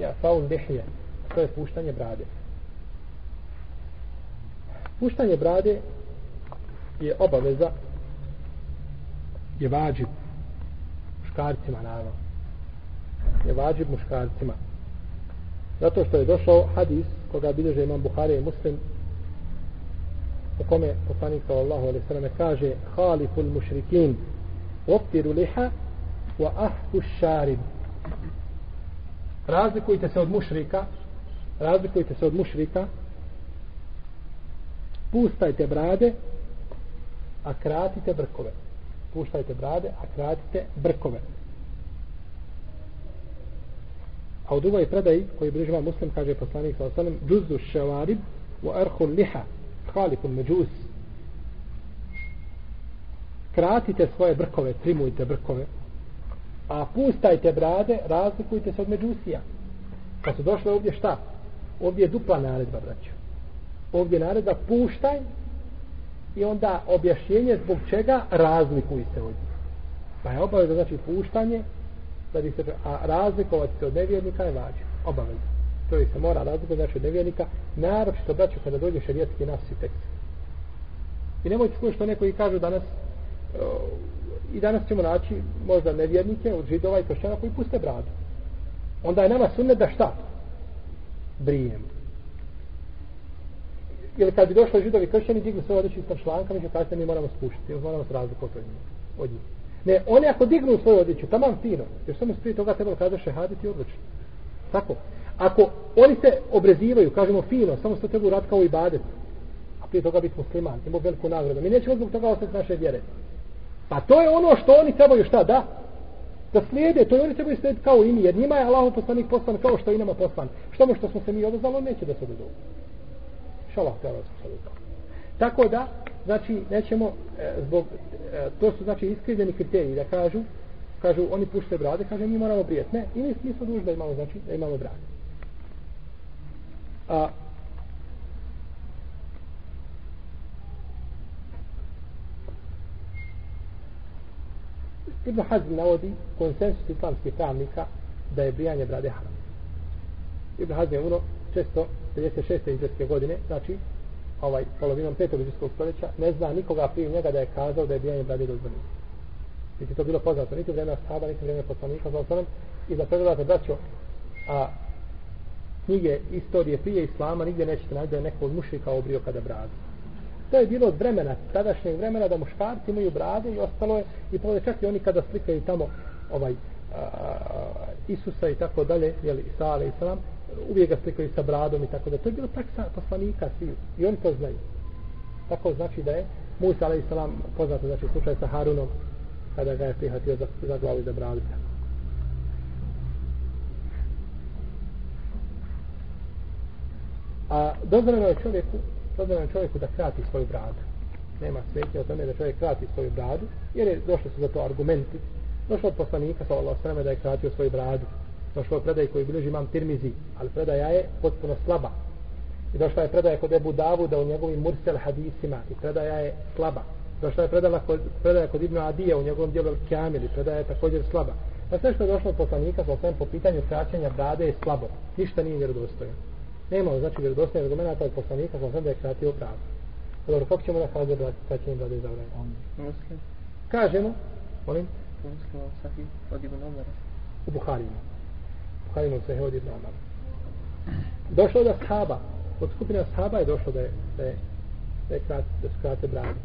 Ja, lihije, to je puštanje brade. Puštanje brade je obaveza je vađib muškarcima naravno. Je vađib muškarcima. Zato što je došao hadis koga bilježe imam Buhari i Muslim u kome poslanik sallallahu alaihi sallam kaže haliful mušrikin optiru liha wa ahku šarib razlikujte se od mušrika razlikujte se od mušrika. Pustajte brade a kratite brkove. Puštajte brade a kratite brkove. A u drugoj predaji koji bližava muslim kaže poslanik sa osanem džuzu ševarib wa arhu liha khalifu međus. Kratite svoje brkove trimujte brkove a pustajte brade razlikujte se od međusija kad su došle ovdje šta ovdje je dupla naredba braću. ovdje je naredba puštaj i onda objašnjenje zbog čega razlikuj se od njih pa je obavezno znači puštanje da bi se, a razlikovati se od nevjernika je vađen. obavezno. To je se mora razlikovati znači od nevjernika, naročito braću kada dođe šarijetski nas tekst. I nemojte slušati što neko i kažu danas, i danas ćemo naći možda nevjernike od židova i kršćana koji puste bradu. Onda je nama sunnet da šta? Brijemo. Ili kad bi došli židovi kršćani, dignu svoje odjeće sa šlankama mi će mi moramo spuštiti, moramo se razlikovati od njih. Ne, oni ako dignu svoju odjeću, tamam fino, jer samo prije toga trebalo kada šehaditi odlično. Tako. Ako oni se obrezivaju, kažemo fino, samo se treba uraditi kao i badet, a prije toga biti musliman, imao veliku nagradu. Mi nećemo zbog toga ostati naše vjere. Pa to je ono što oni trebaju šta da? Da slijede, to je oni trebaju slijediti kao i mi, jer njima je Allah poslanik poslan kao što i nama poslan. Što mu što smo se mi odazvali, on neće da se odazovu. Šalah, te Allah Tako da, znači, nećemo, e, zbog, e, to su, znači, iskrivljeni kriteriji, da kažu, kažu, oni pušte brade, kaže, mi moramo brijeti. Ne, i mi smo dužni da imamo, znači, da imamo brade. A, Ibn Hazm navodi konsensus islamskih pravnika da je brijanje brade haram. Ibn Hazm je umro često 56. godine, znači ovaj polovinom petog izvjetskog stoljeća ne zna nikoga prije njega da je kazao da je bijanje brade dozvoljeno. Niti to bilo poznato, niti vreme sahaba, niti vreme poslanika, za osanem, i da pregledate, braćo, a knjige istorije prije islama nigdje nećete naći da je neko od mušika obrio kada bradu. To je bilo od vremena, tadašnjeg vremena da muškarci imaju brade i ostalo je, i povede čak i oni kada slikaju tamo ovaj, a, Isusa i tako dalje, jeli, Isa, ale i salam, uvijek ga slikaju sa bradom i tako da. To je bilo praksa poslanika svi. I oni to znaju. Tako znači da je Musa alaih salam poznato znači slučaj sa Harunom kada ga je prihvatio za, za glavu i za bradu. A dozvoljeno je čovjeku dozvoljeno čovjeku da krati svoju bradu. Nema smetnje o tome da čovjek krati svoju bradu, jer je došlo su za to argumenti. Došlo od poslanika, sallallahu sallam, da je kratio svoju bradu došlo je predaj koji bilježi imam Tirmizi, ali predaja je potpuno slaba. I došla je predaja kod Ebu Davuda u njegovim Mursel hadisima i predaja je slaba. Došla je predala kod, predaja kod Ibnu Adija u njegovom dijelu Kjamili, predaja je također slaba. Pa sve što je došlo od poslanika sa osvijem po pitanju kraćenja brade je slabo. Ništa nije vjerodostojno. Nema znači vjerodostojno argumenta od poslanika sa osvijem da je kratio bradu. Dobro, kako ćemo da kaže da kraćenje brade je zabranjeno? Kažemo, molim? U Buharinu. Buharinu se hodi do Omara. Došlo da shaba, od skupine shaba je došlo da je, da je, da je krat, da skrate brade.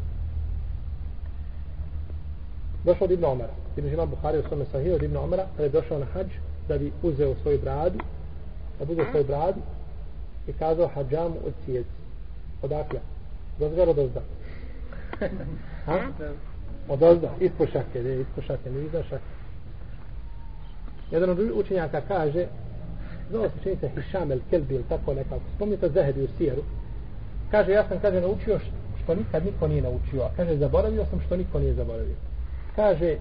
Došlo od Ibn Omara. Ibn Žima Buhari u svome sahiju od Ibn Omara, kada je došao na hađ, da bi uzeo svoju bradu, da bi uzeo svoju bradu i kazao hađamu od cijeci. Odakle? Dozgar od ozda. Ha? Od ozda, ispod šake, ne, ispod šake, ne iza šake. Jedan od učenjaka kaže, zove se čini se Hišam el Kelbi ili tako nekako, spomnite Zahebi u Sijeru, kaže, ja sam, kaže, naučio što nikad niko nije naučio, a kaže, zaboravio sam što niko nije zaboravio. Kaže,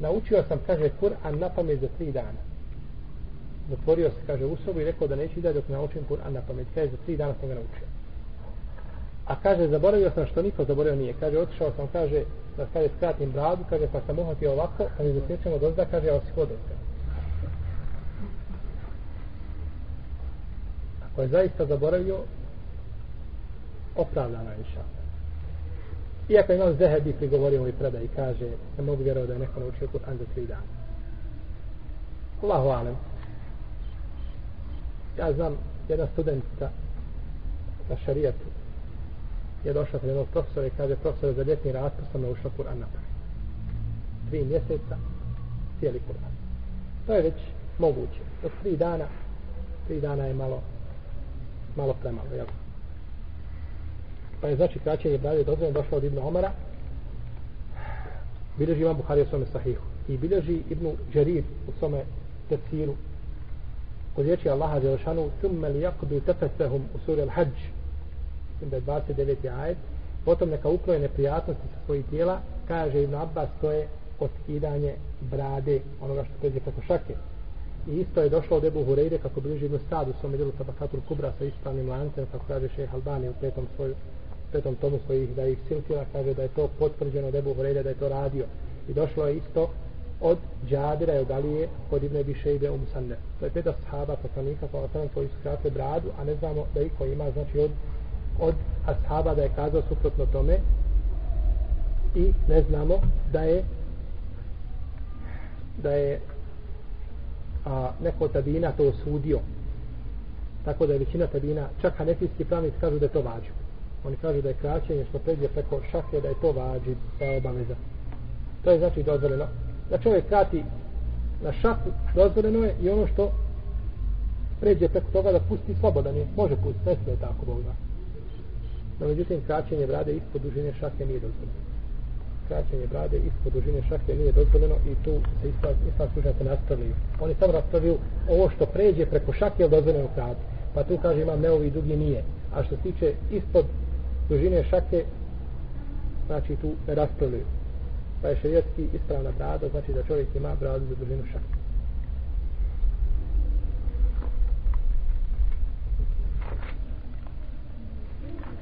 naučio sam, kaže, Kur'an na pamet za tri dana. Zatvorio se, kaže, u sobu i rekao da neće da dok ne naučim Kur'an na pamet. Kaže, za tri dana sam ga naučio. A kaže, zaboravio sam što niko zaboravio nije. Kaže, otišao sam, kaže, da kaže, skratim bradu, kaže, pa sam uhvatio ovako, pa mi zasjećamo dozda, kaže, ja osi hodao. Ako je zaista zaboravio, opravdana je šala. Iako imam Zehebi prigovorio ovoj predaj i kaže, ne mogu vjerovati da je neko naučio Kur'an za tri dana. Allahu alem. Ja znam jedna studentica na šarijetu je došla kod jednog profesora i kaže profesor za ljetni raspust sam naučila Kur'an na prvi. Tri mjeseca cijeli Kur'an. To je već moguće. Od tri dana tri dana je malo malo premalo, jel? Pa je znači kraćenje brade dozvoljeno došlo od Ibn Omara bilježi Imam Buhari u svome sahihu i bilježi Ibn Đarir u svome tefsiru kod riječi Allaha Đelšanu thumme li yakudu tefesehum u suri Al-Hajj da 29. ajed potom neka ukroje neprijatnosti sa svojih tijela kaže Ibn Abbas to je otkidanje brade onoga što pređe preko šake i isto je došlo od Ebu Hureyre kako bliži Ibn Sad u svom djelu Tabakatul Kubra sa ispravnim lancem kako kaže šeha Albani u petom, svoju, petom tomu svojih da ih silkila kaže da je to potvrđeno od Ebu Hureyre da je to radio i došlo je isto od Džabira i od Alije kod Ibne Bišejbe u Musanne to je peta sahaba poslanika pa osanem koji su kratili bradu a ne znamo da iko ima znači od od ashaba da je kazao suprotno tome. I ne znamo da je da je a, neko tabina to osudio. Tako da je većina tabina čak hanefijski pravnici kažu da je to vađu oni kažu da je kraćenje što pređe preko šake da je to vađi da je obaveza. To je znači dozvoljeno da čovjek krati na šaku dozvoljeno je i ono što pređe preko toga da pusti slobodan je. Može pustiti, ne smije tako Bog da no međutim kraćenje brade ispod dužine šake nije dozvoljeno. Kraćenje brade ispod dužine šake nije dozvoljeno i tu se islam, islam služate nastavljaju oni samo raspravljaju ovo što pređe preko šake je dozvoljeno krati? Pa tu kaže imam neovi dugi nije. A što se tiče ispod dužine šake znači tu ne raspravljaju pa je šerijetski ispravna brada znači da čovjek ima bradu za dužinu šake